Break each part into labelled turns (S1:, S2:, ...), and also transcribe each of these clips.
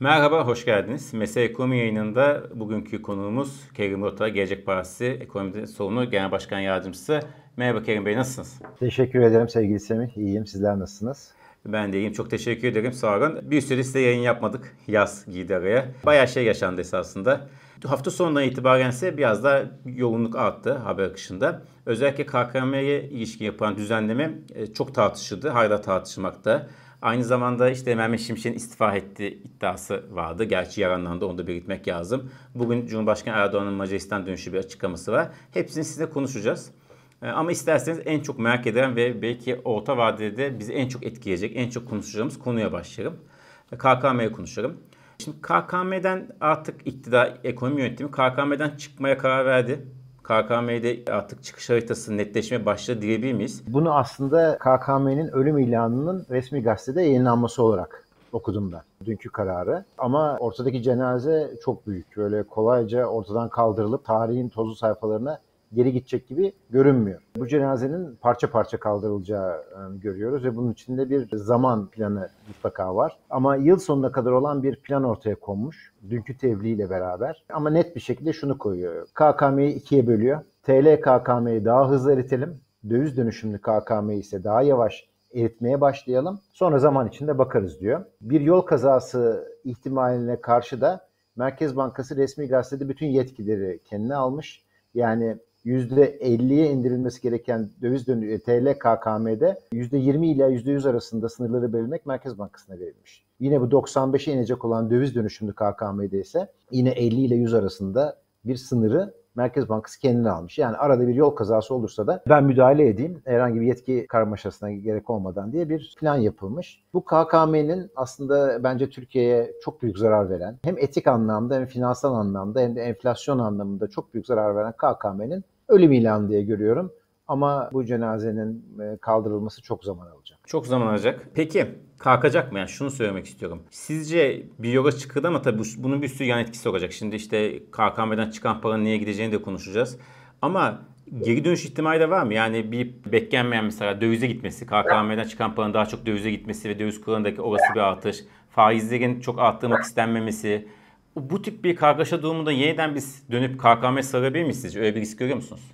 S1: Merhaba, hoş geldiniz. Mesele Ekonomi yayınında bugünkü konuğumuz Kerim Rota, Gelecek Partisi Ekonomi Sorunu Genel Başkan Yardımcısı. Merhaba Kerim Bey, nasılsınız?
S2: Teşekkür ederim sevgili Semih. İyiyim, sizler nasılsınız?
S1: Ben de iyiyim. Çok teşekkür ederim. Sağ olun. Bir süre size yayın yapmadık. Yaz girdi araya. Bayağı şey yaşandı esasında. Hafta sonundan itibaren ise biraz da yoğunluk arttı haber akışında. Özellikle KKM'ye ilişkin yapılan düzenleme e, çok tartışıldı. Hala tartışılmakta. Aynı zamanda işte Mehmet Şimşek'in istifa etti iddiası vardı. Gerçi yaranlandı onu da belirtmek lazım. Bugün Cumhurbaşkanı Erdoğan'ın Macaristan dönüşü bir açıklaması var. Hepsini size konuşacağız. E, ama isterseniz en çok merak eden ve belki orta vadede bizi en çok etkileyecek, en çok konuşacağımız konuya başlayalım. E, KKM'ye konuşalım. Şimdi KKM'den artık iktidar ekonomi yönetimi KKM'den çıkmaya karar verdi. KKM'de artık çıkış haritası netleşmeye başladı diyebilir miyiz?
S2: Bunu aslında KKM'nin ölüm ilanının resmi gazetede yayınlanması olarak okudum ben dünkü kararı. Ama ortadaki cenaze çok büyük. Böyle kolayca ortadan kaldırılıp tarihin tozlu sayfalarına geri gidecek gibi görünmüyor. Bu cenazenin parça parça kaldırılacağı görüyoruz ve bunun içinde bir zaman planı mutlaka var. Ama yıl sonuna kadar olan bir plan ortaya konmuş. Dünkü tebliğ beraber. Ama net bir şekilde şunu koyuyor. KKM'yi ikiye bölüyor. TL KKM'yi daha hızlı eritelim. Döviz dönüşümlü KKM'yi ise daha yavaş eritmeye başlayalım. Sonra zaman içinde bakarız diyor. Bir yol kazası ihtimaline karşı da Merkez Bankası resmi gazetede bütün yetkileri kendine almış. Yani %50'ye indirilmesi gereken döviz dönüşü TL KKM'de %20 ile %100 arasında sınırları belirlemek Merkez Bankası'na verilmiş. Yine bu 95'e inecek olan döviz dönüşümlü KKM'de ise yine 50 ile 100 arasında bir sınırı Merkez Bankası kendine almış. Yani arada bir yol kazası olursa da ben müdahale edeyim herhangi bir yetki karmaşasına gerek olmadan diye bir plan yapılmış. Bu KKM'nin aslında bence Türkiye'ye çok büyük zarar veren hem etik anlamda hem finansal anlamda hem de enflasyon anlamında çok büyük zarar veren KKM'nin ölüm ilanı diye görüyorum. Ama bu cenazenin e, kaldırılması çok zaman alacak.
S1: Çok zaman alacak. Peki kalkacak mı? Yani şunu söylemek istiyorum. Sizce bir yoga çıkıldı ama tabii bunun bir sürü yan etkisi olacak. Şimdi işte KKM'den çıkan paranın neye gideceğini de konuşacağız. Ama geri dönüş ihtimali de var mı? Yani bir beklenmeyen mesela dövize gitmesi, KKM'den çıkan paranın daha çok dövize gitmesi ve döviz kurundaki orası bir artış, faizlerin çok arttırmak istenmemesi, bu tip bir kargaşa durumunda yeniden biz dönüp KKM sarabilir miyiz sizce? Öyle bir risk görüyor musunuz?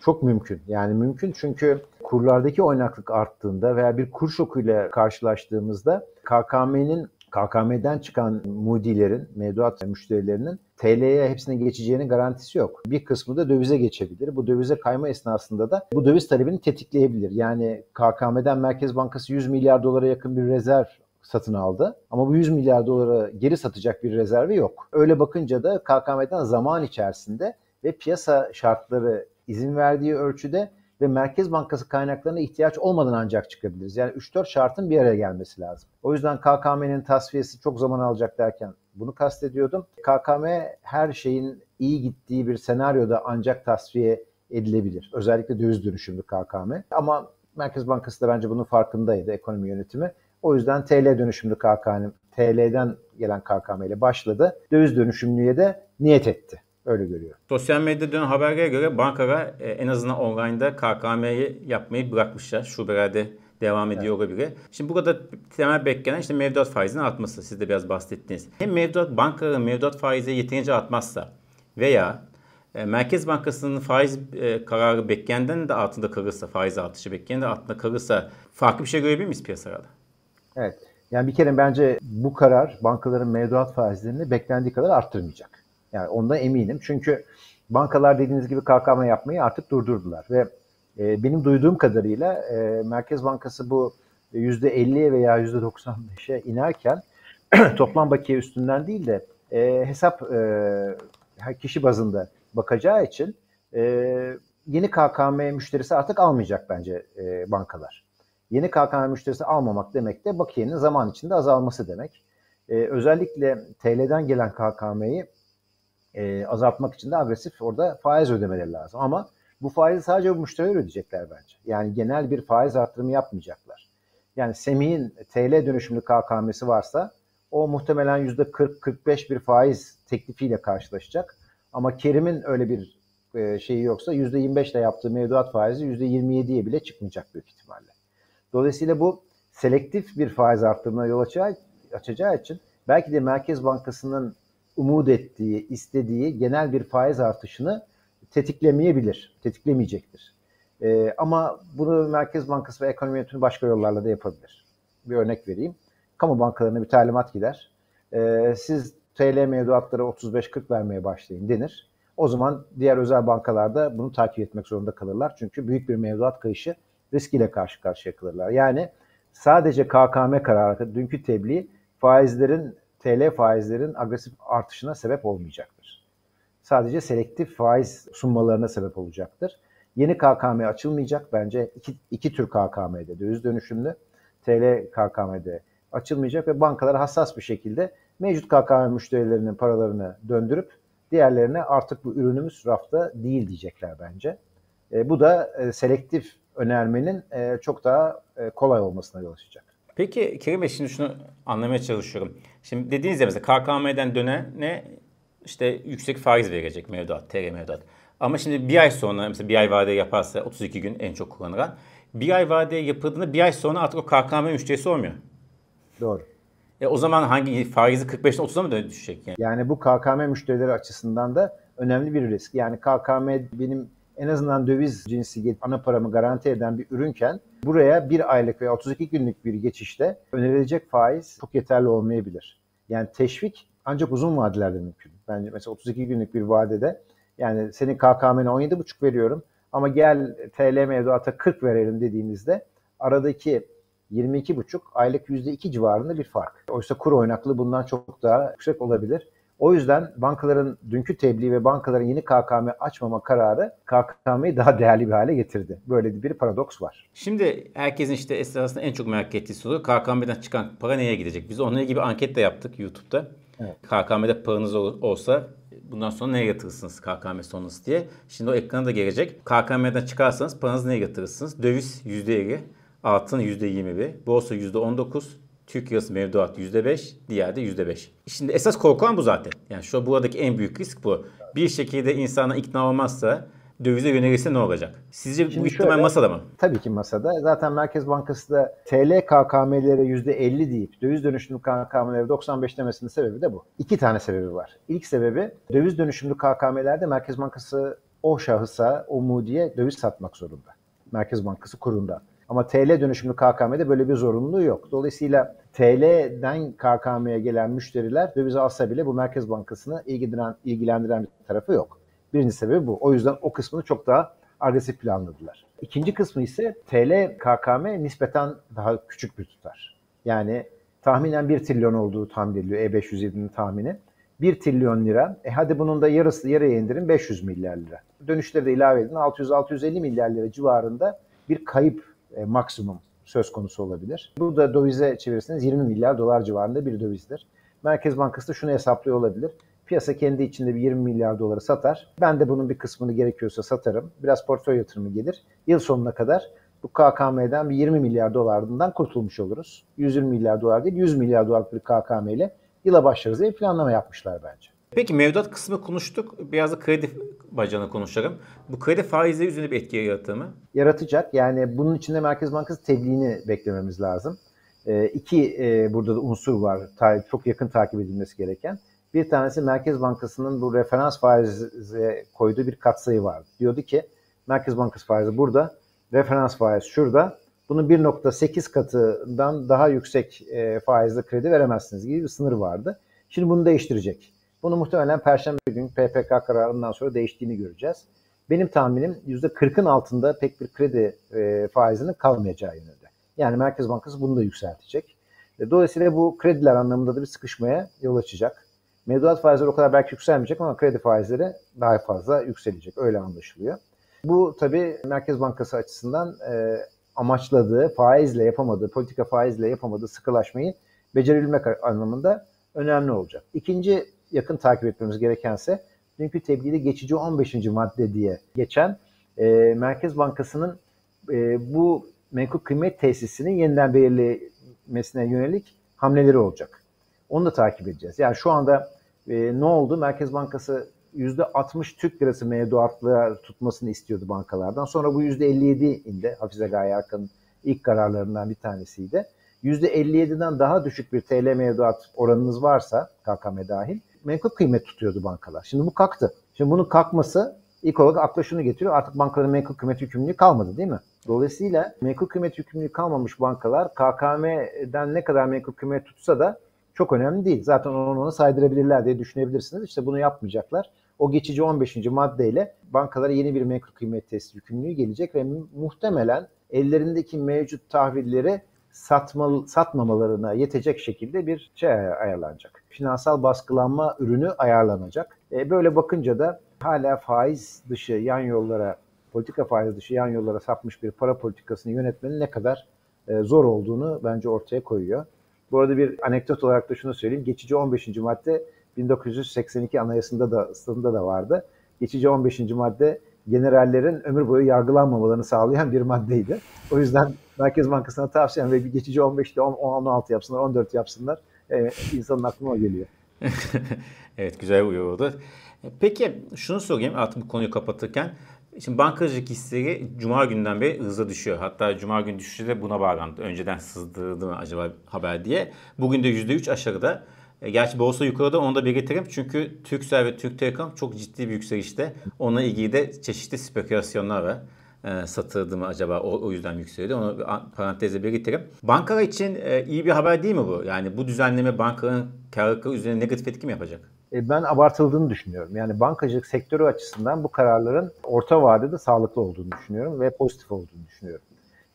S2: Çok mümkün. Yani mümkün çünkü kurlardaki oynaklık arttığında veya bir kur şokuyla karşılaştığımızda KKM'nin KKM'den çıkan mudilerin, mevduat müşterilerinin TL'ye hepsine geçeceğinin garantisi yok. Bir kısmı da dövize geçebilir. Bu dövize kayma esnasında da bu döviz talebini tetikleyebilir. Yani KKM'den Merkez Bankası 100 milyar dolara yakın bir rezerv satın aldı. Ama bu 100 milyar dolara geri satacak bir rezervi yok. Öyle bakınca da KKM'den zaman içerisinde ve piyasa şartları izin verdiği ölçüde ve Merkez Bankası kaynaklarına ihtiyaç olmadan ancak çıkabiliriz. Yani 3-4 şartın bir araya gelmesi lazım. O yüzden KKM'nin tasfiyesi çok zaman alacak derken bunu kastediyordum. KKM her şeyin iyi gittiği bir senaryoda ancak tasfiye edilebilir. Özellikle döviz dönüşümlü KKM. Ama Merkez Bankası da bence bunun farkındaydı ekonomi yönetimi. O yüzden TL dönüşümlü KKM, TL'den gelen KKM ile başladı. Döviz dönüşümlüye de niyet etti. Öyle görüyor.
S1: Sosyal medyada dönen haberlere göre bankalar e, en azından online'da KKM'yi yapmayı bırakmışlar. Şubelerde devam ediyor evet. olabilir. Şimdi burada temel beklenen işte mevduat faizinin artması. Siz de biraz bahsettiniz. Hem mevduat bankaların mevduat faizi yeterince artmazsa veya e, Merkez Bankası'nın faiz e, kararı beklenenden de altında kalırsa, faiz artışı beklenenden de altında kalırsa farklı bir şey görebilir miyiz piyasalarda?
S2: Evet. Yani bir kere bence bu karar bankaların mevduat faizlerini beklendiği kadar arttırmayacak. Yani ondan eminim. Çünkü bankalar dediğiniz gibi KKM yapmayı artık durdurdular ve e, benim duyduğum kadarıyla e, Merkez Bankası bu %50'ye veya %95'e inerken toplam bakiye üstünden değil de e, hesap e, kişi bazında bakacağı için e, yeni KKM müşterisi artık almayacak bence e, bankalar. Yeni KKM müşterisi almamak demek de bakiyenin zaman içinde azalması demek. E, özellikle TL'den gelen KKM'yi e, azaltmak için de agresif orada faiz ödemeleri lazım. Ama bu faizi sadece bu müşteriler ödeyecekler bence. Yani genel bir faiz arttırımı yapmayacaklar. Yani Semih'in TL dönüşümlü KKM'si varsa o muhtemelen %40-45 bir faiz teklifiyle karşılaşacak. Ama Kerim'in öyle bir e, şeyi yoksa %25 ile yaptığı mevduat faizi %27'ye bile çıkmayacak büyük ihtimalle. Dolayısıyla bu selektif bir faiz arttırımına yol açacağı, açacağı için belki de Merkez Bankası'nın umut ettiği, istediği genel bir faiz artışını tetiklemeyebilir, tetiklemeyecektir. Ee, ama bunu Merkez Bankası ve ekonomi yönetimi başka yollarla da yapabilir. Bir örnek vereyim. Kamu bankalarına bir talimat gider. Ee, siz TL mevduatları 35-40 vermeye başlayın denir. O zaman diğer özel bankalarda bunu takip etmek zorunda kalırlar. Çünkü büyük bir mevduat kayışı riskiyle karşı karşıya kalırlar. Yani sadece KKM kararı, dünkü tebliğ faizlerin, TL faizlerin agresif artışına sebep olmayacaktır. Sadece selektif faiz sunmalarına sebep olacaktır. Yeni KKM açılmayacak. Bence iki, iki tür KKM'de, döviz dönüşümlü TL KKM'de açılmayacak ve bankalar hassas bir şekilde mevcut KKM müşterilerinin paralarını döndürüp diğerlerine artık bu ürünümüz rafta değil diyecekler bence. E, bu da e, selektif önermenin e, çok daha e, kolay olmasına yol açacak.
S1: Peki Kerim Bey şimdi şunu anlamaya çalışıyorum. Şimdi dediğiniz ya mesela KKM'den dönene işte yüksek faiz verecek mevduat, TL mevduat. Ama şimdi bir ay sonra mesela bir ay vade yaparsa 32 gün en çok kullanılan. Bir ay vade yapıldığında bir ay sonra artık o KKM müşterisi olmuyor.
S2: Doğru.
S1: E o zaman hangi faizi 45'ten 30'a mı düşecek yani?
S2: Yani bu KKM müşterileri açısından da önemli bir risk. Yani KKM benim en azından döviz cinsi ana paramı garanti eden bir ürünken buraya bir aylık veya 32 günlük bir geçişte önerilecek faiz çok yeterli olmayabilir. Yani teşvik ancak uzun vadelerde mümkün. Bence mesela 32 günlük bir vadede yani senin KKM'ne 17,5 veriyorum ama gel TL mevduata 40 verelim dediğinizde aradaki 22,5 aylık %2 civarında bir fark. Oysa kur oynaklığı bundan çok daha yüksek olabilir. O yüzden bankaların dünkü tebliğ ve bankaların yeni KKM açmama kararı KKM'yi daha değerli bir hale getirdi. Böyle bir paradoks var.
S1: Şimdi herkesin işte esasında en çok merak ettiği soru KKM'den çıkan para neye gidecek? Biz onunla ilgili bir anket de yaptık YouTube'da. Evet. KKM'de paranız olsa bundan sonra neye yatırırsınız KKM sonrası diye. Şimdi o ekrana da gelecek. KKM'den çıkarsanız paranızı neye yatırırsınız? Döviz %50, altın %21, borsa %19, Türk lirası mevduat %5, diğer de %5. Şimdi esas korkulan bu zaten. Yani şu buradaki en büyük risk bu. Bir şekilde insana ikna olmazsa dövize yönelirse ne olacak? Sizce Şimdi bu ihtimal şöyle, masada mı?
S2: Tabii ki masada. Zaten Merkez Bankası da TL KKM'lere %50 deyip döviz dönüşümlü KKM'lere 95 demesinin sebebi de bu. İki tane sebebi var. İlk sebebi döviz dönüşümlü KKM'lerde Merkez Bankası o şahısa, o mudiye döviz satmak zorunda. Merkez Bankası kurunda. Ama TL dönüşümlü KKM'de böyle bir zorunluluğu yok. Dolayısıyla TL'den KKM'ye gelen müşteriler döviz alsa bile bu Merkez Bankası'nı ilgilendiren, ilgilendiren bir tarafı yok. Birinci sebebi bu. O yüzden o kısmını çok daha agresif planladılar. İkinci kısmı ise TL KKM nispeten daha küçük bir tutar. Yani tahminen 1 trilyon olduğu tahmin ediliyor E507'nin tahmini. 1 trilyon lira. E hadi bunun da yarısı yarıya indirin 500 milyar lira. Dönüşleri de ilave edin 600-650 milyar lira civarında bir kayıp e, maksimum söz konusu olabilir. Bu da dövize çevirirseniz 20 milyar dolar civarında bir dövizdir. Merkez Bankası da şunu hesaplıyor olabilir. Piyasa kendi içinde bir 20 milyar doları satar. Ben de bunun bir kısmını gerekiyorsa satarım. Biraz portföy yatırımı gelir. Yıl sonuna kadar bu KKM'den bir 20 milyar dolarından kurtulmuş oluruz. 120 milyar dolar değil 100 milyar dolarlık bir KKM ile yıla başlarız diye planlama yapmışlar bence.
S1: Peki mevduat kısmı konuştuk. Biraz da kredi bacağını konuşalım. Bu kredi faizleri üzerinde bir etki yaratır mı?
S2: Yaratacak. Yani bunun içinde Merkez Bankası tebliğini beklememiz lazım. E, iki e, burada da unsur var. Ta, çok yakın takip edilmesi gereken. Bir tanesi Merkez Bankası'nın bu referans faize koyduğu bir katsayı var. Diyordu ki Merkez Bankası faizi burada, referans faiz şurada. Bunun 1.8 katından daha yüksek e, faizle kredi veremezsiniz gibi bir sınır vardı. Şimdi bunu değiştirecek. Bunu muhtemelen Perşembe gün PPK kararından sonra değiştiğini göreceğiz. Benim tahminim %40'ın altında pek bir kredi e, faizinin kalmayacağı yönünde. Yani Merkez Bankası bunu da yükseltecek. E, dolayısıyla bu krediler anlamında da bir sıkışmaya yol açacak. Mevduat faizleri o kadar belki yükselmeyecek ama kredi faizleri daha fazla yükselecek. Öyle anlaşılıyor. Bu tabii Merkez Bankası açısından e, amaçladığı, faizle yapamadığı, politika faizle yapamadığı sıkılaşmayı becerebilmek anlamında önemli olacak. İkinci yakın takip etmemiz gerekense dünkü tebliğde geçici 15. madde diye geçen e, Merkez Bankası'nın e, bu menkul kıymet tesisinin yeniden belirlemesine yönelik hamleleri olacak. Onu da takip edeceğiz. Yani şu anda e, ne oldu? Merkez Bankası %60 Türk lirası mevduatlığa tutmasını istiyordu bankalardan. Sonra bu %57 indi. Hafize Gaye Arkan'ın ilk kararlarından bir tanesiydi. %57'den daha düşük bir TL mevduat oranınız varsa KKM dahil menkul kıymet tutuyordu bankalar. Şimdi bu kalktı. Şimdi bunun kalkması ilk olarak akla şunu getiriyor. Artık bankaların menkul kıymet yükümlülüğü kalmadı değil mi? Dolayısıyla menkul kıymet yükümlülüğü kalmamış bankalar KKM'den ne kadar menkul kıymet tutsa da çok önemli değil. Zaten onu ona saydırabilirler diye düşünebilirsiniz. İşte bunu yapmayacaklar. O geçici 15. maddeyle bankalara yeni bir menkul kıymet testi yükümlülüğü gelecek ve muhtemelen ellerindeki mevcut tahvilleri satma, satmamalarına yetecek şekilde bir şey ayarlanacak. Finansal baskılanma ürünü ayarlanacak. E, böyle bakınca da hala faiz dışı yan yollara, politika faiz dışı yan yollara sapmış bir para politikasını yönetmenin ne kadar e, zor olduğunu bence ortaya koyuyor. Bu arada bir anekdot olarak da şunu söyleyeyim. Geçici 15. madde 1982 anayasında da ıslahında da vardı. Geçici 15. madde generallerin ömür boyu yargılanmamalarını sağlayan bir maddeydi. O yüzden Merkez Bankası'na tavsiyem ve bir geçici 15'te 10, 16 yapsınlar, 14 yapsınlar. Ee, insanın aklına o geliyor.
S1: evet güzel uyuyordu. Peki şunu sorayım artık bu konuyu kapatırken. Şimdi bankacılık hisleri Cuma günden beri hızla düşüyor. Hatta Cuma günü düşüşü de buna bağlandı. Önceden sızdırdı mı acaba haber diye. Bugün de %3 aşağıda. E, gerçi borsa yukarıda onu da belirtirim. Çünkü Türksel ve Türk Telekom çok ciddi bir yükselişte. Onunla ilgili de çeşitli spekülasyonlar var. E, satıldı mı acaba o, o yüzden yükseldi. Onu bir parantezle belirtirim. Bankalar için e, iyi bir haber değil mi bu? Yani bu düzenleme bankaların karlılıkları üzerine negatif etki mi yapacak?
S2: E, ben abartıldığını düşünüyorum. Yani bankacılık sektörü açısından bu kararların orta vadede sağlıklı olduğunu düşünüyorum ve pozitif olduğunu düşünüyorum.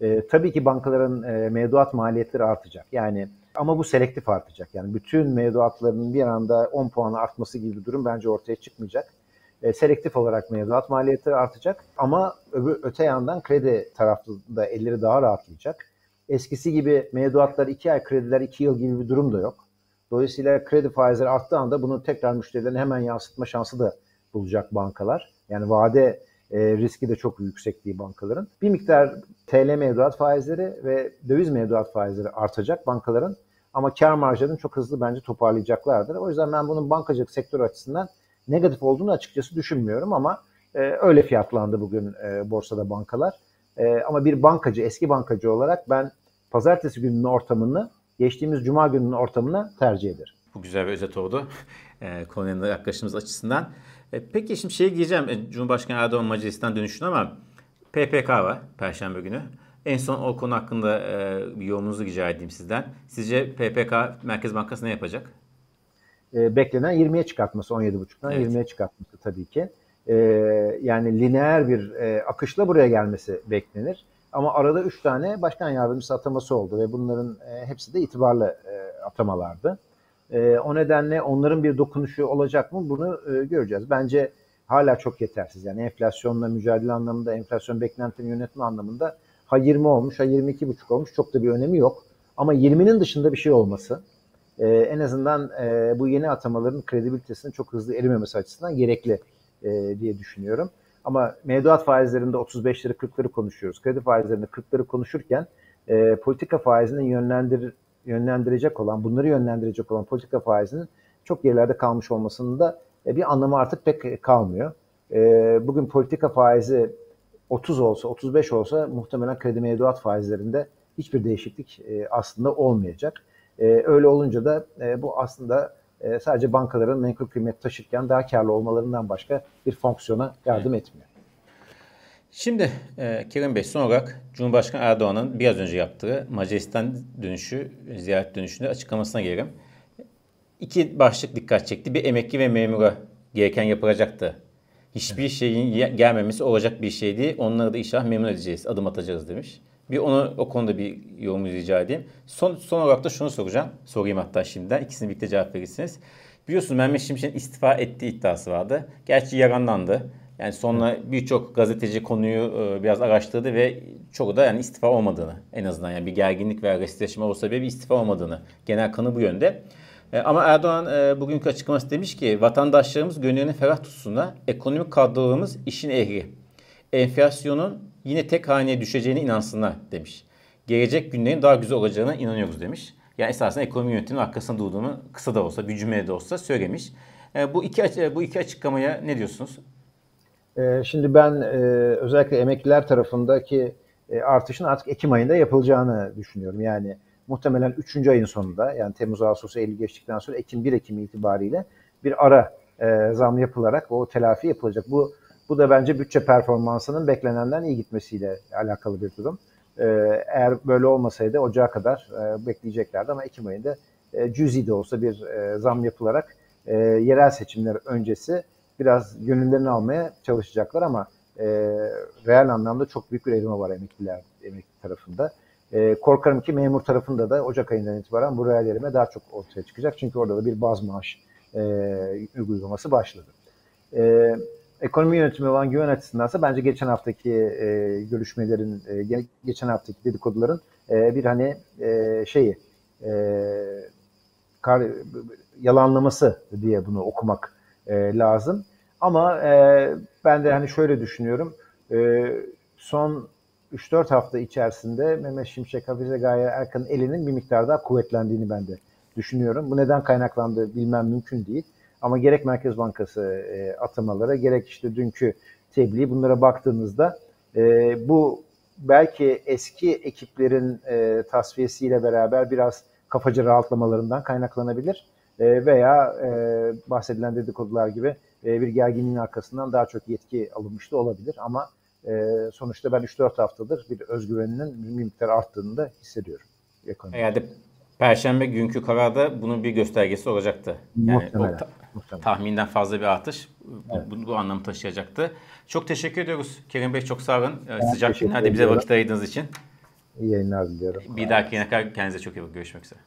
S2: E, tabii ki bankaların e, mevduat maliyetleri artacak. Yani ama bu selektif artacak. Yani bütün mevduatlarının bir anda 10 puan artması gibi bir durum bence ortaya çıkmayacak. E, selektif olarak mevduat maliyetleri artacak ama öbür, öte yandan kredi tarafında elleri daha rahatlayacak. Eskisi gibi mevduatlar 2 ay, krediler 2 yıl gibi bir durum da yok. Dolayısıyla kredi faizleri arttığı anda bunu tekrar müşterilerine hemen yansıtma şansı da bulacak bankalar. Yani vade e, riski de çok yüksek değil bankaların. Bir miktar TL mevduat faizleri ve döviz mevduat faizleri artacak bankaların. Ama kar marjlarını çok hızlı bence toparlayacaklardır. O yüzden ben bunun bankacılık sektörü açısından negatif olduğunu açıkçası düşünmüyorum ama e, öyle fiyatlandı bugün e, borsada bankalar. E, ama bir bankacı, eski bankacı olarak ben pazartesi gününün ortamını geçtiğimiz cuma gününün ortamına tercih ederim.
S1: Bu güzel bir özet oldu e, konuya yaklaşımımız açısından. E, peki şimdi şeye gireceğim. E, Cumhurbaşkanı Erdoğan Macaristan dönüşünü ama PPK var Perşembe günü. En son o konu hakkında e, bir yorumunuzu rica edeyim sizden. Sizce PPK Merkez Bankası ne yapacak?
S2: E, beklenen 20'ye çıkartması 17,5'tan evet. 20'ye çıkartması tabii ki. E, yani lineer bir e, akışla buraya gelmesi beklenir. Ama arada 3 tane başkan yardımcısı ataması oldu ve bunların e, hepsi de itibarlı e, atamalardı. E, o nedenle onların bir dokunuşu olacak mı bunu e, göreceğiz. Bence hala çok yetersiz. Yani enflasyonla mücadele anlamında, enflasyon beklentilerini yönetme anlamında ha 20 olmuş ha 22,5 olmuş çok da bir önemi yok. Ama 20'nin dışında bir şey olması e, en azından e, bu yeni atamaların kredibilitesinin çok hızlı erimemesi açısından gerekli e, diye düşünüyorum. Ama mevduat faizlerinde 35'leri 40'ları konuşuyoruz. Kredi faizlerinde 40'ları konuşurken e, politika faizini yönlendir, yönlendirecek olan, bunları yönlendirecek olan politika faizinin çok yerlerde kalmış olmasının da e, bir anlamı artık pek kalmıyor. E, bugün politika faizi 30 olsa, 35 olsa muhtemelen kredi mevduat faizlerinde hiçbir değişiklik e, aslında olmayacak. E, öyle olunca da e, bu aslında e, sadece bankaların menkul kıymet taşırken daha karlı olmalarından başka bir fonksiyona yardım evet. etmiyor.
S1: Şimdi e, Kerim Bey son olarak Cumhurbaşkanı Erdoğan'ın biraz önce yaptığı Macaristan dönüşü, ziyaret dönüşünde açıklamasına gelelim. İki başlık dikkat çekti. Bir emekli ve memura gereken yapılacaktı. Hiçbir şeyin gelmemesi olacak bir şey değil. Onları da inşallah memnun edeceğiz, adım atacağız demiş. Bir onu o konuda bir yorum rica edeyim. Son, son olarak da şunu soracağım. Sorayım hatta şimdiden. İkisini birlikte cevap verirsiniz. Biliyorsunuz Mehmet Şimşek'in istifa ettiği iddiası vardı. Gerçi yaranlandı. Yani sonra birçok gazeteci konuyu e, biraz araştırdı ve çoğu da yani istifa olmadığını en azından yani bir gerginlik veya restleşme olsa bile bir istifa olmadığını genel kanı bu yönde. E, ama Erdoğan e, bugünkü açıklaması demiş ki vatandaşlarımız gönlünü ferah tutsunlar. Ekonomik kadrolarımız işin ehli. Enflasyonun yine tek haneye düşeceğine inansınlar demiş. Gelecek günlerin daha güzel olacağına inanıyoruz demiş. Yani esasında ekonomi yönetiminin arkasında durduğunu kısa da olsa, bir cümlede de olsa söylemiş. E, bu iki bu iki açıklamaya ne diyorsunuz?
S2: E, şimdi ben e, özellikle emekliler tarafındaki e, artışın artık Ekim ayında yapılacağını düşünüyorum. Yani muhtemelen 3. ayın sonunda yani Temmuz, Ağustos, Eylül geçtikten sonra Ekim 1 Ekim itibariyle bir ara e, zam yapılarak o telafi yapılacak. Bu bu da bence bütçe performansının beklenenden iyi gitmesiyle alakalı bir durum. E, eğer böyle olmasaydı Ocağa kadar e, bekleyeceklerdi ama Ekim ayında e, cüzi de olsa bir e, zam yapılarak e, yerel seçimler öncesi biraz gönüllerini almaya çalışacaklar ama e, reel anlamda çok büyük bir erime var emekliler emekli tarafında. Korkarım ki memur tarafında da Ocak ayından itibaren bu reel erime daha çok ortaya çıkacak. Çünkü orada da bir baz maaş uygulaması başladı. E, ekonomi yönetimi olan güven açısındansa bence geçen haftaki e, görüşmelerin, e, geçen haftaki dedikoduların e, bir hani e, şeyi e, kar, yalanlaması diye bunu okumak e, lazım. Ama e, ben de hani şöyle düşünüyorum. E, son 3-4 hafta içerisinde Mehmet Şimşek, Hafize Gaye Erkan'ın elinin bir miktar daha kuvvetlendiğini ben de düşünüyorum. Bu neden kaynaklandı bilmem mümkün değil. Ama gerek Merkez Bankası e, atamaları, gerek işte dünkü tebliğ bunlara baktığınızda e, bu belki eski ekiplerin e, tasfiyesiyle beraber biraz kafaca rahatlamalarından kaynaklanabilir. E, veya e, bahsedilen dedikodular gibi e, bir gerginliğin arkasından daha çok yetki alınmış da olabilir. Ama e, sonuçta ben 3-4 haftadır bir özgüveninin bir miktar arttığını da hissediyorum.
S1: Ekonomide. Herhalde Perşembe günkü kararda bunun bir göstergesi olacaktı. Yani
S2: muhtemelen, o muhtemelen.
S1: tahminden fazla bir artış evet. bu, bu anlamı taşıyacaktı. Çok teşekkür ediyoruz. Kerim Bey çok sağ olun. Ben Sıcak gün. Hadi bize vakit ayırdığınız için.
S2: İyi yayınlar diliyorum.
S1: Bir dahaki yine kendinize çok iyi bakın. Görüşmek üzere.